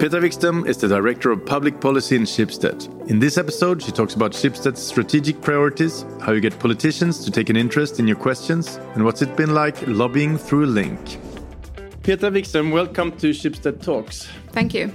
Petra Wikström is the Director of Public Policy in Schibsted. In this episode, she talks about Schibsted's strategic priorities, how you get politicians to take an interest in your questions, and what's it been like lobbying through link. Petra Wikström, welcome to Schibsted Talks. Thank you.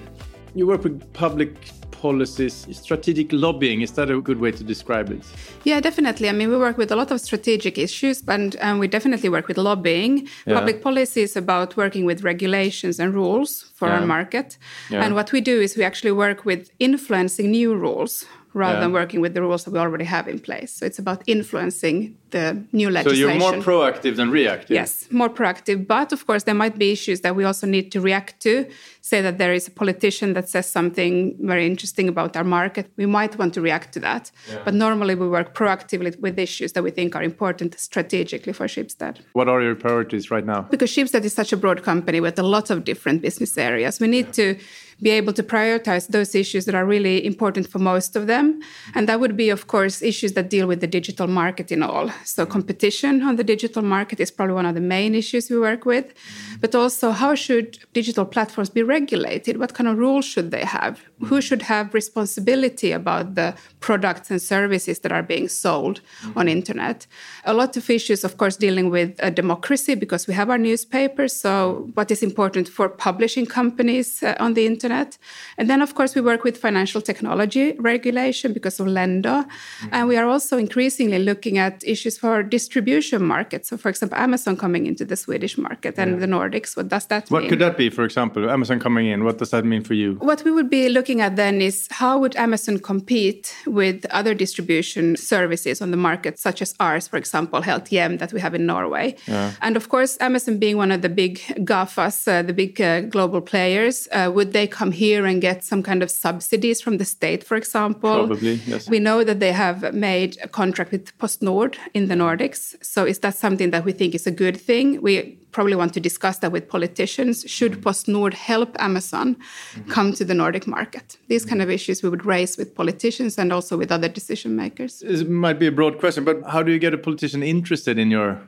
You work with public policies, strategic lobbying. Is that a good way to describe it? Yeah, definitely. I mean, we work with a lot of strategic issues, and, and we definitely work with lobbying. Yeah. Public policy is about working with regulations and rules for yeah. our market. Yeah. And what we do is we actually work with influencing new rules rather than working with the rules that we already have in place. So it's about influencing the new legislation. So you're more proactive than reactive? Yes, more proactive. But of course, there might be issues that we also need to react to. Say that there is a politician that says something very interesting about our market. We might want to react to that. Yeah. But normally we work proactively with issues that we think are important strategically for Schibsted. What are your priorities right now? Because Schibsted is such a broad company with a lot of different business areas, we need yeah. to be able to prioritize those issues that are really important for most of them. And that would be, of course, issues that deal with the digital market in all. So mm-hmm. competition on the digital market is probably one of the main issues we work with. Mm-hmm. But also, how should digital platforms be regulated? What kind of rules should they have? Who mm-hmm. should have responsibility about the products and services that are being sold on internet? A lot of issues, of course, dealing with uh, democracy because we have our newspapers. So, what is important for publishing companies uh, on the internet? And then, of course, we work with financial technology regulation because of Lendo. And we are also increasingly looking at issues for distribution markets. So, for example, Amazon coming into the Swedish market and yeah. the Nordics. What does that what mean? could that be, for example? Amazon coming in, what does that mean for you? What we would be looking at then is how would Amazon compete with other distribution services on the market, such as ours, for example, Helthjem that we have in Norway. Yeah. And of course, Amazon being one of the big GAFAs, uh, the big uh, global players, uh, would they come here and get some kind of subsidies from the state, for example? Probably, yes. We know that they have made a contract with PostNord in the Nordics. So is that something that we think is a good thing? We probably want to discuss that with politicians. Should. PostNord help Amazon mm-hmm. come to the Nordic market? These kind of issues we would raise with politicians and also with other decision makers. It might be a broad question, but how do you get a politician interested in your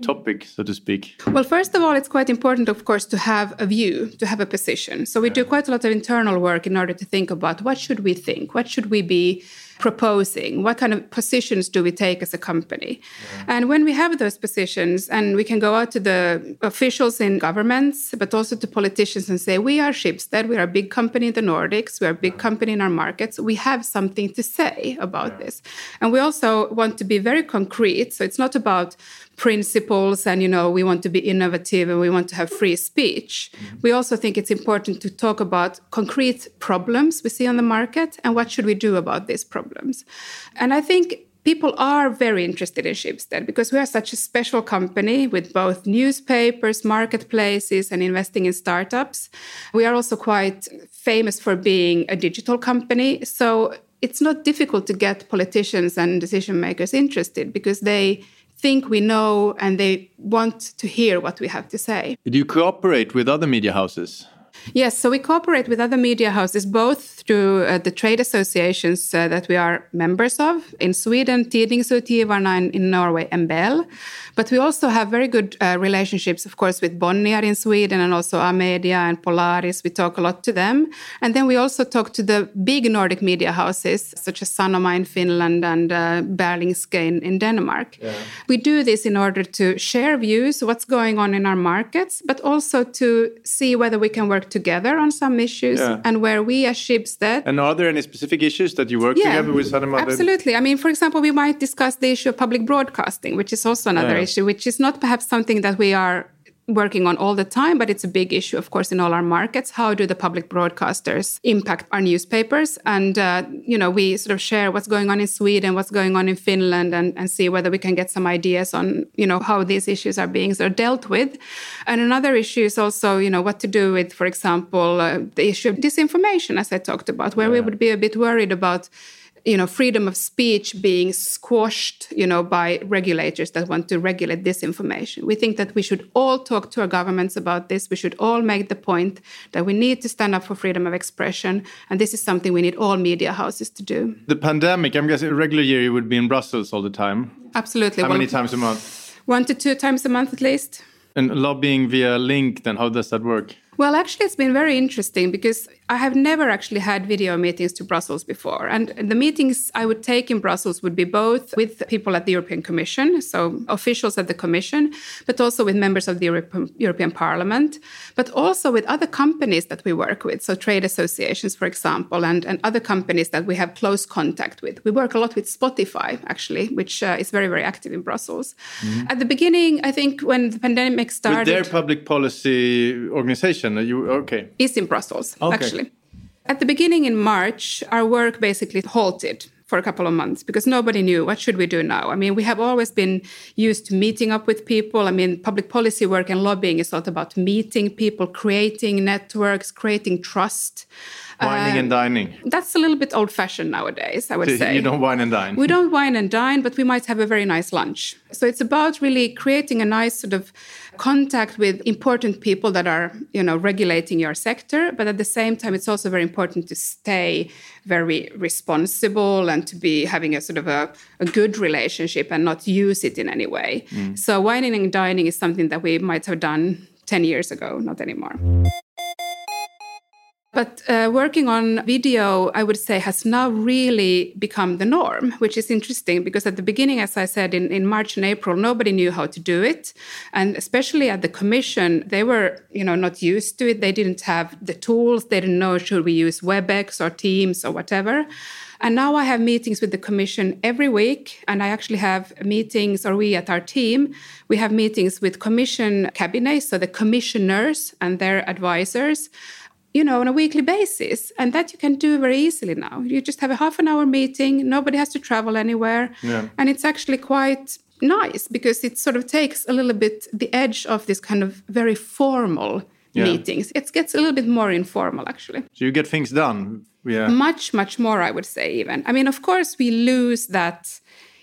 topic, so to speak? Well, first of all, it's quite important, of course, to have a view, to have a position. So we do quite a lot of internal work in order to think about what should we think, what should we be proposing? What kind of positions do we take as a company? Yeah. And when we have those positions, and we can go out to the officials in governments, but also to politicians and say, we are Schibsted, we are a big company in the Nordics, we are a big company in our markets, we have something to say about yeah. this. And we also want to be very concrete. So it's not about principles and you know we want to be innovative and we want to have free speech mm-hmm. we also think it's important to talk about concrete problems we see on the market and what should we do about these problems and i think people are very interested in Schibsted because we are such a special company with both newspapers, marketplaces, and investing in startups. We are also quite famous for being a digital company. So it's not difficult to get politicians and decision makers interested because they think we know and they want to hear what we have to say. Do you cooperate with other media houses? Yes, so we cooperate with other media houses both through uh, the trade associations uh, that we are members of in Sweden, Tidningsutgivarna in Norway, and Bell. But we also have very good uh, relationships, of course, with Bonnier in Sweden and also Amedia and Polaris. We talk a lot to them. And then we also talk to the big Nordic media houses, such as Sanoma in Finland and uh, Berlingske in, in Denmark. Yeah. We do this in order to share views, what's going on in our markets, but also to see whether we can work together on some issues yeah. and where we as Schibsted. And are there any specific issues that you work yeah, together with Sanoma? Absolutely. I mean, for example, we might discuss the issue of public broadcasting, which is also another issue, which is not perhaps something that we are working on all the time, but it's a big issue, of course, in all our markets. How do the public broadcasters impact our newspapers? And, uh, you know, we sort of share what's going on in Sweden, what's going on in Finland, and, and see whether we can get some ideas on, you know, how these issues are being sort of dealt with. And another issue is also, you know, what to do with, for example, uh, the issue of disinformation, as I talked about, where yeah. we would be a bit worried about you know freedom of speech being squashed you know by regulators that want to regulate this information. We think that we should all talk to our governments about this. We should all make the point that we need to stand up for freedom of expression and this is something we need all media houses to do. The pandemic i'm guessing a regular year you would be in brussels all the time. Absolutely. How well, many times a month? One to two times a month at least. And lobbying via link then how does that work Well, actually, it's been very interesting because I have never actually had video meetings to Brussels before. And the meetings I would take in Brussels would be both with people at the European Commission, so officials at the Commission, but also with members of the European Parliament, but also with other companies that we work with, so trade associations, for example, and, and other companies that we have close contact with. We work a lot with Spotify, actually, which uh, is very, very active in Brussels. Mm-hmm. At the beginning, I think when the pandemic started. With their public policy organization you okay? Is in Brussels okay. actually. At the beginning in March, our work basically halted for a couple of months because nobody knew what should we do now. I mean, we have always been used to meeting up with people. I mean, public policy work and lobbying is a lot about meeting people, creating networks, creating trust. Wining um, and dining. That's a little bit old fashioned nowadays, I would so say. You don't wine and dine. We don't wine and dine, but we might have a very nice lunch. So it's about really creating a nice sort of contact with important people that are, you know, regulating your sector. But at the same time, it's also very important to stay very responsible and to be having a sort of a, a good relationship and not use it in any way. Mm. So wining and dining is something that we might have done 10 years ago, not anymore. But uh, working on video, I would say, has now really become the norm, which is interesting because at the beginning, as I said, in, in March and April, nobody knew how to do it. And especially at the commission, they were you know, not used to it. They didn't have the tools. They didn't know should we use WebEx or Teams or whatever. And now I have meetings with the commission every week. And I actually have meetings, or we at our team, we have meetings with commission cabinets, so the commissioners and their advisors you know, on a weekly basis. And that you can do very easily now. You just have a half an hour meeting, nobody has to travel anywhere. Yeah. And it's actually quite nice because it sort of takes a little bit the edge of this kind of very formal yeah. meetings. It gets a little bit more informal, actually. So you get things done. Yeah. Much, much more, I would say, even. I mean, of course, we lose that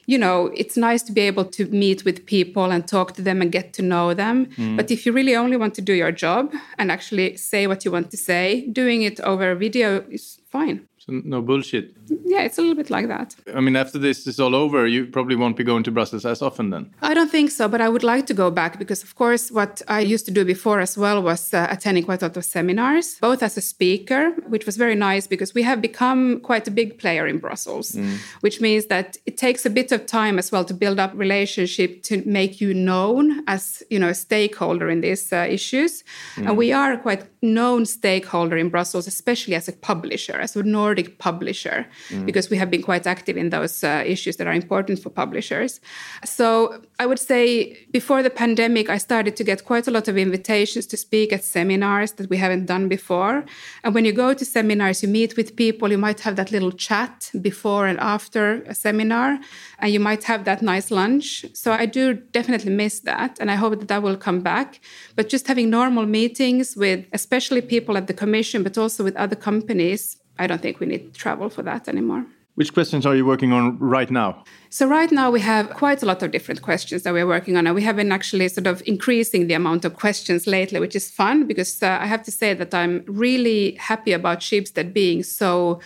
you know, it's nice to be able to meet with people and talk to them and get to know them. Mm. But if you really only want to do your job and actually say what you want to say, doing it over video is fine So no bullshit. Yeah, it's a little bit like that. I mean, after this is all over, you probably won't be going to Brussels as often then. I don't think so, but I would like to go back because, of course, what I used to do before as well was uh, attending quite a lot of seminars, both as a speaker, which was very nice because we have become quite a big player in Brussels, mm. which means that it takes a bit of time as well to build up relationship to make you known as you know a stakeholder in these uh, issues, mm. and we are a quite known stakeholder in Brussels, especially as a publisher, as a Nordic Nordic publisher mm. because we have been quite active in those uh, issues that are important for publishers. So I would say before the pandemic, I started to get quite a lot of invitations to speak at seminars that we haven't done before. And when you go to seminars, you meet with people, you might have that little chat before and after a seminar, and you might have that nice lunch. So I do definitely miss that. And I hope that that will come back. But just having normal meetings with especially people at the commission, but also with other companies, I don't think we need travel for that anymore. Which questions are you working on right now? So, right now we have quite a lot of different questions that we're working on. And we have been actually sort of increasing the amount of questions lately, which is fun because uh, I have to say that I'm really happy about Schibsted being so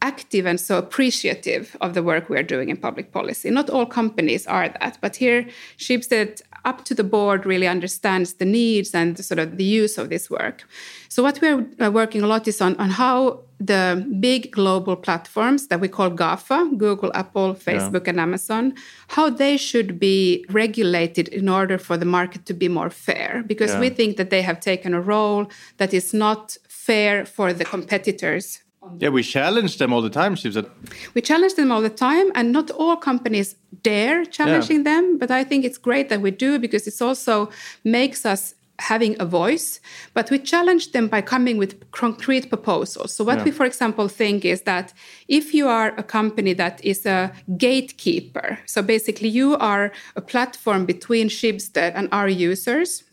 active and so appreciative of the work we're doing in public policy. Not all companies are that, but here Schibsted up to the board really understands the needs and the, sort of the use of this work. So what we're uh, working a lot is on, on how the big global platforms that we call GAFA, Google, Apple, Facebook, yeah. and Amazon, how they should be regulated in order for the market to be more fair. Because yeah. we think that they have taken a role that is not fair for the competitors yeah, we challenge them all the time, Schibsted. We challenge them all the time, and not all companies dare challenging yeah. them. But I think it's great that we do because it also makes us having a voice, but we challenge them by coming with concrete proposals. So, what yeah. we, for example, think is that if you are a company that is a gatekeeper, so basically you are a platform between Schibsted and our users,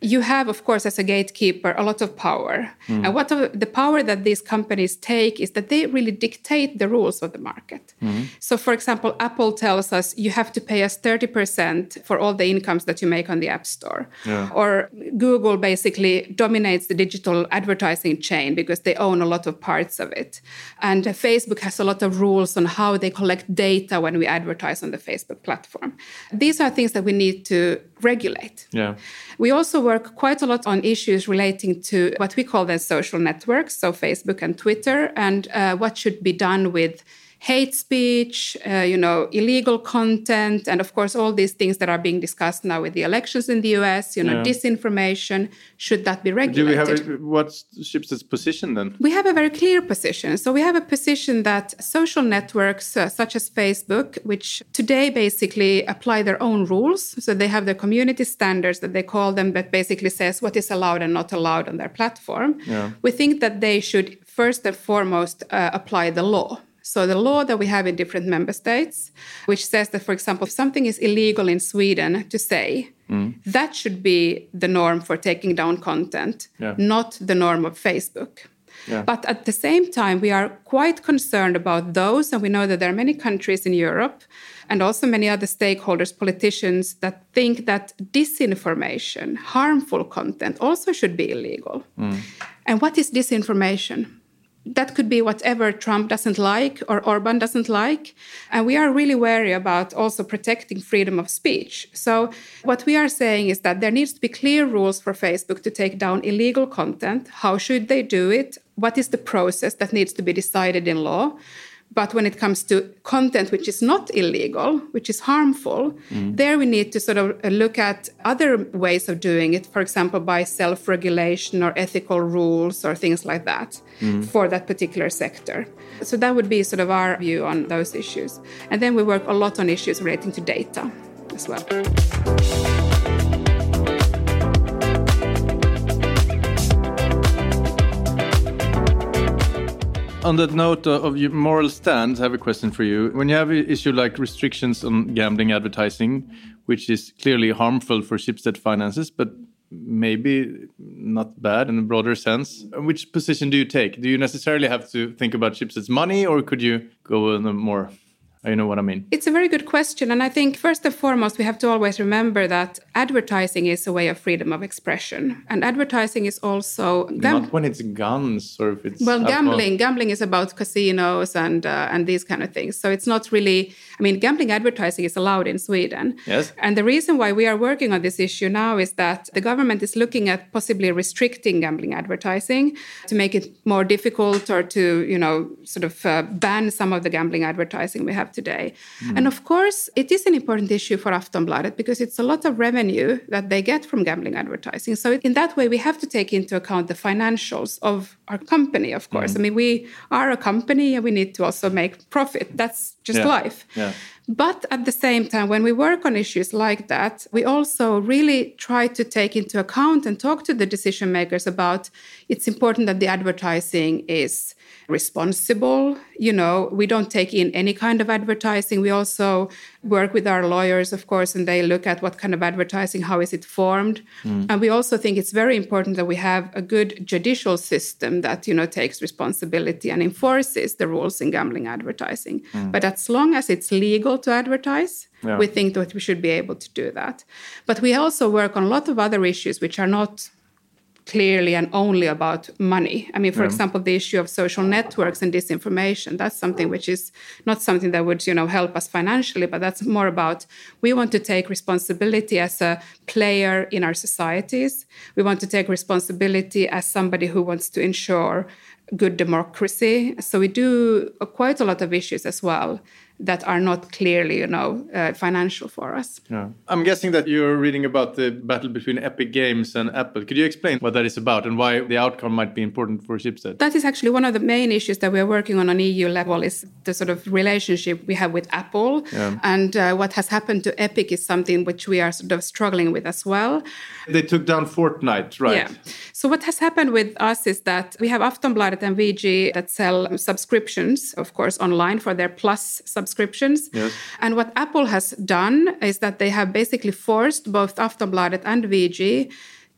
you have, of course, as a gatekeeper, a lot of power. Mm. And what the power that these companies take is that they really dictate the rules of the market. Mm. So, for example, Apple tells us you have to pay us 30% for all the incomes that you make on the App Store. Yeah. Or Google basically dominates the digital advertising chain because they own a lot of parts of it. And Facebook has a lot of rules on how they collect data when we advertise on the Facebook platform. These are things that we need to regulate. Yeah. We also work quite a lot on issues relating to what we call the social networks, so Facebook and Twitter, and uh, what should be done with hate speech, uh, you know, illegal content, and of course all these things that are being discussed now with the elections in the U.S. You know, yeah. disinformation. Should that be regulated? Do we have a, what's Schibsted's position then? We have a very clear position. So we have a position that social networks uh, such as Facebook, which today basically apply their own rules, so they have their community standards that they call them, that basically says what is allowed and not allowed on their platform. Yeah. We think that they should first and foremost uh, apply the law. So the law that we have in different member states, which says that, for example, if something is illegal in Sweden to say, mm. that should be the norm for taking down content, yeah. not the norm of Facebook. Yeah. But at the same time, we are quite concerned about those, and we know that there are many countries in Europe and also many other stakeholders, politicians, that think that disinformation, harmful content, also should be illegal. Mm. And what is disinformation? That could be whatever Trump doesn't like or Orban doesn't like. And we are really wary about also protecting freedom of speech. So, what we are saying is that there needs to be clear rules for Facebook to take down illegal content. How should they do it? What is the process that needs to be decided in law? But when it comes to content which is not illegal, which is harmful, mm. there we need to sort of uh, look at other ways of doing it, for example, by self regulation or ethical rules or things like that mm. for that particular sector. So that would be sort of our view on those issues. And then we work a lot on issues relating to data as well. On that note uh, of your moral stance, I have a question for you. When you have an issue like restrictions on gambling advertising, which is clearly harmful for Schibsted finances, but maybe not bad in a broader sense. Which position do you take? Do you necessarily have to think about Schibsted's money, or could you go in a more you know what I mean? It's a very good question. And I think, first and foremost, we have to always remember that advertising is a way of freedom of expression. And advertising is also. Gam- Not when it's guns or if it's. Well, gambling. Gambling is about casinos and, uh, and these kind of things. So it's not really. I mean, gambling advertising is allowed in Sweden. Yes. And the reason why we are working on this issue now is that the government is looking at possibly restricting gambling advertising to make it more difficult or to, you know, sort of uh, ban some of the gambling advertising we have today. Mm. And of course, it is an important issue for Aftonbladet because it's a lot of revenue that they get from gambling advertising. So in that way, we have to take into account the financials of our company, of course. Mm. I mean, we are a company and we need to also make profit. That's just yeah. life. Yeah. But at the same time, when we work on issues like that, we also really try to take into account and talk to the decision makers about it's important that the advertising is responsible. You know, we don't take in any kind of advertising. We also work with our lawyers, of course, and they look at what kind of advertising, how is it formed. Mm. And we also think it's very important that we have a good judicial system that, you know, takes responsibility and enforces the rules in gambling advertising. Mm. But as long as it's legal to advertise, yeah. we think that we should be able to do that. But we also work on a lot of other issues which are not clearly and only about money. I mean, for yeah. example, the issue of social networks and disinformation, that's something which is not something that would, you know, help us financially, but that's more about we want to take responsibility as a player in our societies. We want to take responsibility as somebody who wants to ensure good democracy. So we do quite a lot of issues as well that are not clearly, you know, uh, financial for us. Yeah. I'm guessing that you're reading about the battle between Epic Games and Apple. Could you explain what that is about and why the outcome might be important for Schibsted? That is actually one of the main issues that we're working on on EU level is the sort of relationship we have with Apple. Yeah. And uh, what has happened to Epic is something which we are sort of struggling with as well. They took down Fortnite, right? Yeah. So what has happened with us is that we have Aftonbladet and VG that sell subscriptions, of course, online for their Plus subscriptions subscriptions. Yes. And what Apple has done is that they have basically forced both Aftonbladet and VG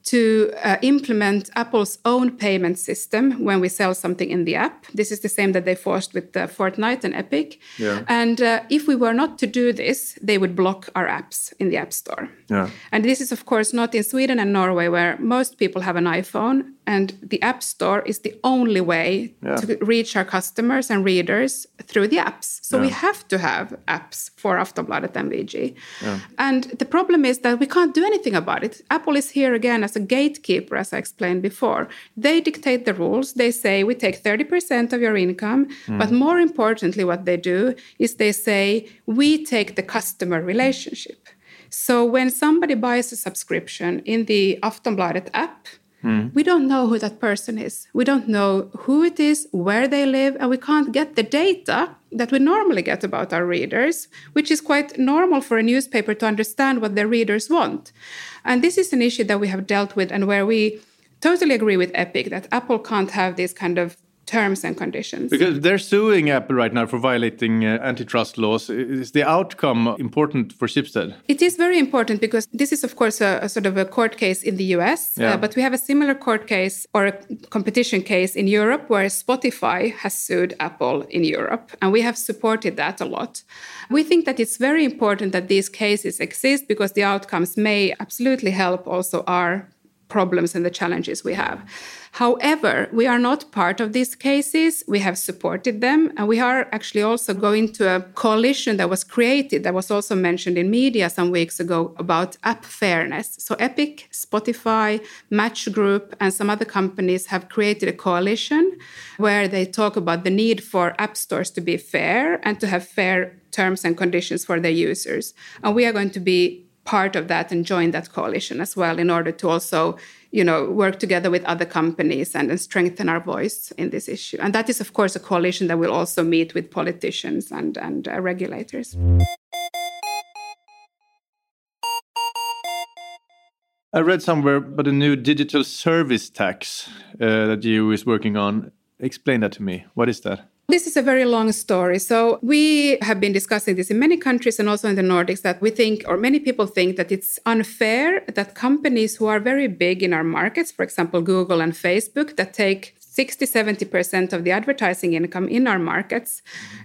to uh, implement Apple's own payment system when we sell something in the app. This is the same that they forced with uh, Fortnite and Epic. Yeah. And uh, if we were not to do this, they would block our apps in the App Store. Yeah. And this is, of course, not in Sweden and Norway, where most people have an iPhone And the App Store is the only way Yeah. to reach our customers and readers through the apps. So we have to have apps for Aftonbladet and VG. And the problem is that we can't do anything about it. Apple is here again as a gatekeeper, as I explained before. They dictate the rules. They say we take 30% of your income. Hmm. But more importantly, what they do is they say we take the customer relationship. So when somebody buys a subscription in the Aftonbladet app, Hmm. we don't know who that person is. We don't know who it is, where they live, and we can't get the data that we normally get about our readers, which is quite normal for a newspaper to understand what their readers want. And this is an issue that we have dealt with and where we totally agree with Epic that Apple can't have these kind of terms and conditions. Because they're suing Apple right now for violating uh, antitrust laws. Is the outcome important for Schibsted? It is very important because this is, of course, a, a sort of a court case in the US, Yeah. uh, but we have a similar court case or a competition case in Europe where Spotify has sued Apple in Europe, and we have supported that a lot. We think that it's very important that these cases exist because the outcomes may absolutely help also our problems and the challenges we have. However, we are not part of these cases. We have supported them, and we are actually also going to a coalition that was created, that was also mentioned in media some weeks ago about app fairness. So, Epic, Spotify, Match Group, and some other companies have created a coalition where they talk about the need for app stores to be fair and to have fair terms and conditions for their users. And we are going to be part of that and join that coalition as well in order to also you know work together with other companies and, and strengthen our voice in this issue and that is of course a coalition that will also meet with politicians and and uh, regulators I read somewhere about a new digital service tax uh, that EU is working on. Explain that to me. What is that? This is a very long story. So, we have been discussing this in many countries and also in the Nordics that we think, or many people think, that it's unfair that companies who are very big in our markets, for example, Google and Facebook, that take 60 70% of the advertising income in our markets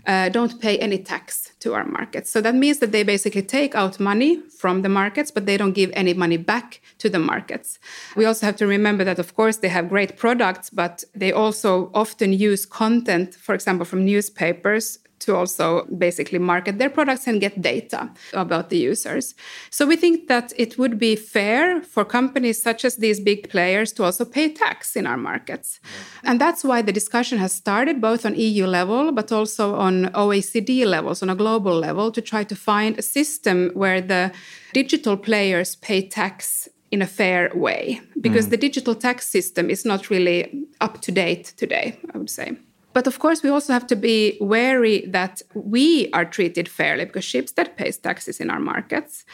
uh, don't pay any tax to our markets. So that means that they basically take out money from the markets, but they don't give any money back to the markets. We also have to remember that, of course, they have great products, but they also often use content, for example, from newspapers to also basically market their products and get data about the users. So we think that it would be fair for companies such as these big players to also pay tax in our markets. And that's why the discussion has started both on EU level but also on OECD levels on a global level to try to find a system where the digital players pay tax in a fair way because mm. the digital tax system is not really up to date today, I would say. But of course, we also have to be wary that we are treated fairly because Schibsted pays taxes in our markets.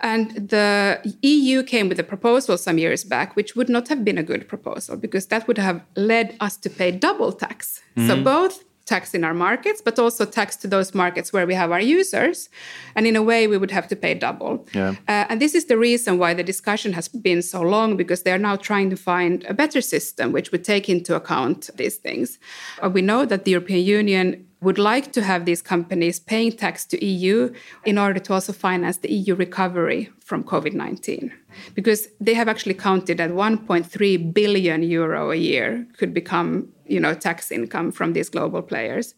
And the EU came with a proposal some years back, which would not have been a good proposal because that would have led us to pay double tax. So mm-hmm. both tax in our markets, but also tax to those markets where we have our users. And in a way, we would have to pay double. Yeah. Uh, and this is the reason why the discussion has been so long, because they're now trying to find a better system which would take into account these things. Uh, we know that the European Union would like to have these companies paying tax to EU in order to also finance the EU recovery from COVID-19 because they have actually counted that 1.3 billion euro a year could become you know tax income from these global players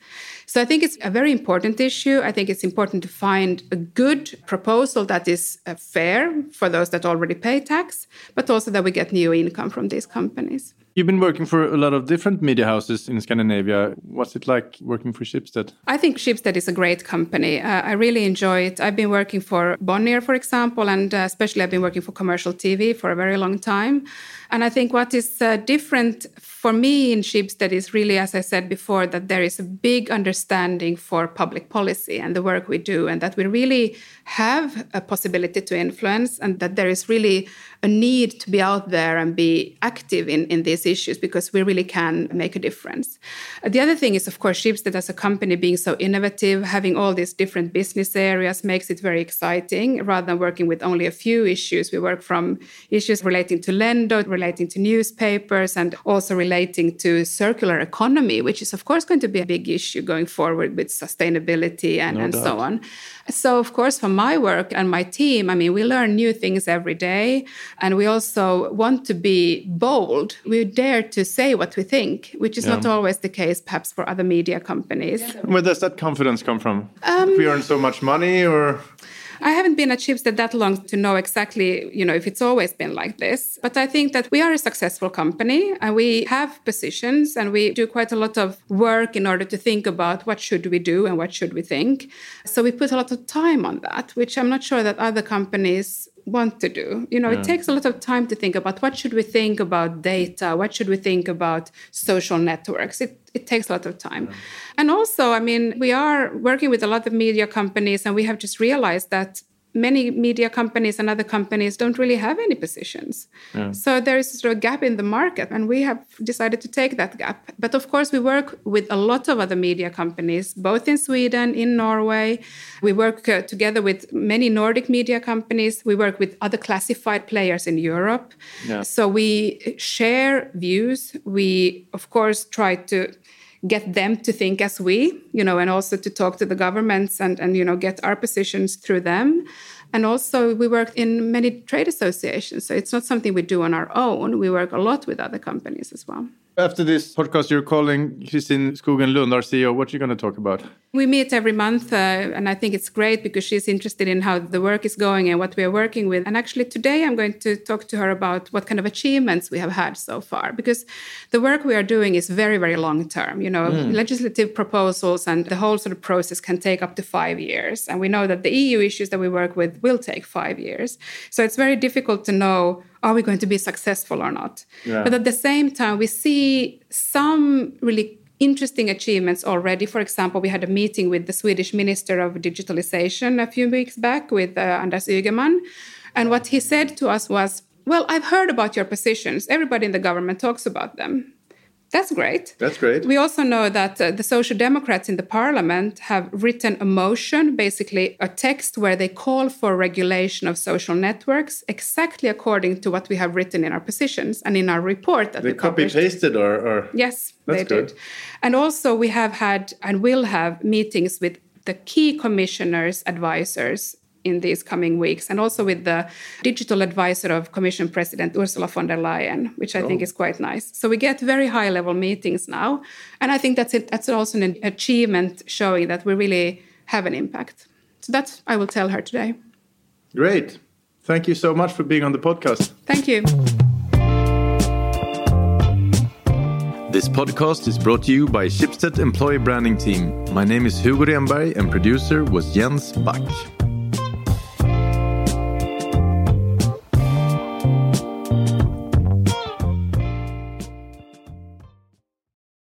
so i think it's a very important issue i think it's important to find a good proposal that is uh, fair for those that already pay tax but also that we get new income from these companies You've been working for a lot of different media houses in Scandinavia. What's it like working for Schibsted? I think Schibsted is a great company. Uh, I really enjoy it. I've been working for Bonnier, for example, and uh, especially I've been working for commercial TV for a very long time. And I think what is uh, different for me in Schibsted is really, as I said before, that there is a big understanding for public policy and the work we do, and that we really have a possibility to influence, and that there is really a need to be out there and be active in, in these issues because we really can make a difference. The other thing is, of course, Schibsted as a company being so innovative, having all these different business areas makes it very exciting rather than working with only a few issues. We work from issues relating to Lendo, relating to newspapers, and also relating to circular economy, which is, of course, going to be a big issue going forward with sustainability and, No and so on. So, of course, for my work and my team, I mean, we learn new things every day. And we also want to be bold. We dare to say what we think, which is yeah. not always the case, perhaps, for other media companies. Yeah. Where does that confidence come from? Um, we earn so much money, or I haven't been at Schibsted that long to know exactly, you know, if it's always been like this. But I think that we are a successful company and we have positions and we do quite a lot of work in order to think about what should we do and what should we think. So we put a lot of time on that, which I'm not sure that other companies want to do you know yeah. it takes a lot of time to think about what should we think about data what should we think about social networks it, it takes a lot of time yeah. and also i mean we are working with a lot of media companies and we have just realized that many media companies and other companies don't really have any positions. Yeah. So there is sort of a gap in the market, and we have decided to take that gap. But of course, we work with a lot of other media companies, both in Sweden, in Norway. We work uh, together with many Nordic media companies. We work with other classified players in Europe. Yeah. So we share views. We, of course, try to get them to think as we, you know, and also to talk to the governments and, and you know, get our positions through them. And also, we work in many trade associations. So it's not something we do on our own. We work a lot with other companies as well. After this podcast, you're calling Christine Skogen Lund, our CEO. What are you going to talk about? We meet every month, uh, and I think it's great because she's interested in how the work is going and what we are working with. And actually, today I'm going to talk to her about what kind of achievements we have had so far, because the work we are doing is very, very long term. You know, mm. legislative proposals and the whole sort of process can take up to five years. And we know that the EU issues that we work with will take five years. So it's very difficult to know are we going to be successful or not? Yeah. But at the same time, we see some really interesting achievements already. For example, we had a meeting with the Swedish Minister of Digitalization a few weeks back with uh, Anders Ygeman. And what he said to us was, Well, I've heard about your positions. Everybody in the government talks about them. That's great. That's great. We also know that uh, the Social Democrats in the parliament have written a motion, basically a text where they call for regulation of social networks, exactly according to what we have written in our positions and in our report that they we copy pasted or, or, yes, That's they good. did. And also we have had and will have meetings with the key commissioners, advisors in these coming weeks, and also with the digital advisor of Commission President Ursula von der Leyen, which I oh. think is quite nice. So we get very high level meetings now, and I think that's it. That's also an achievement showing that we really have an impact. So that I will tell her today. Great. Thank you so much for being on the podcast. Thank you. This podcast is brought to you by Schibsted Employee Branding Team. My name is Hugo Renberg and producer was Jens Back.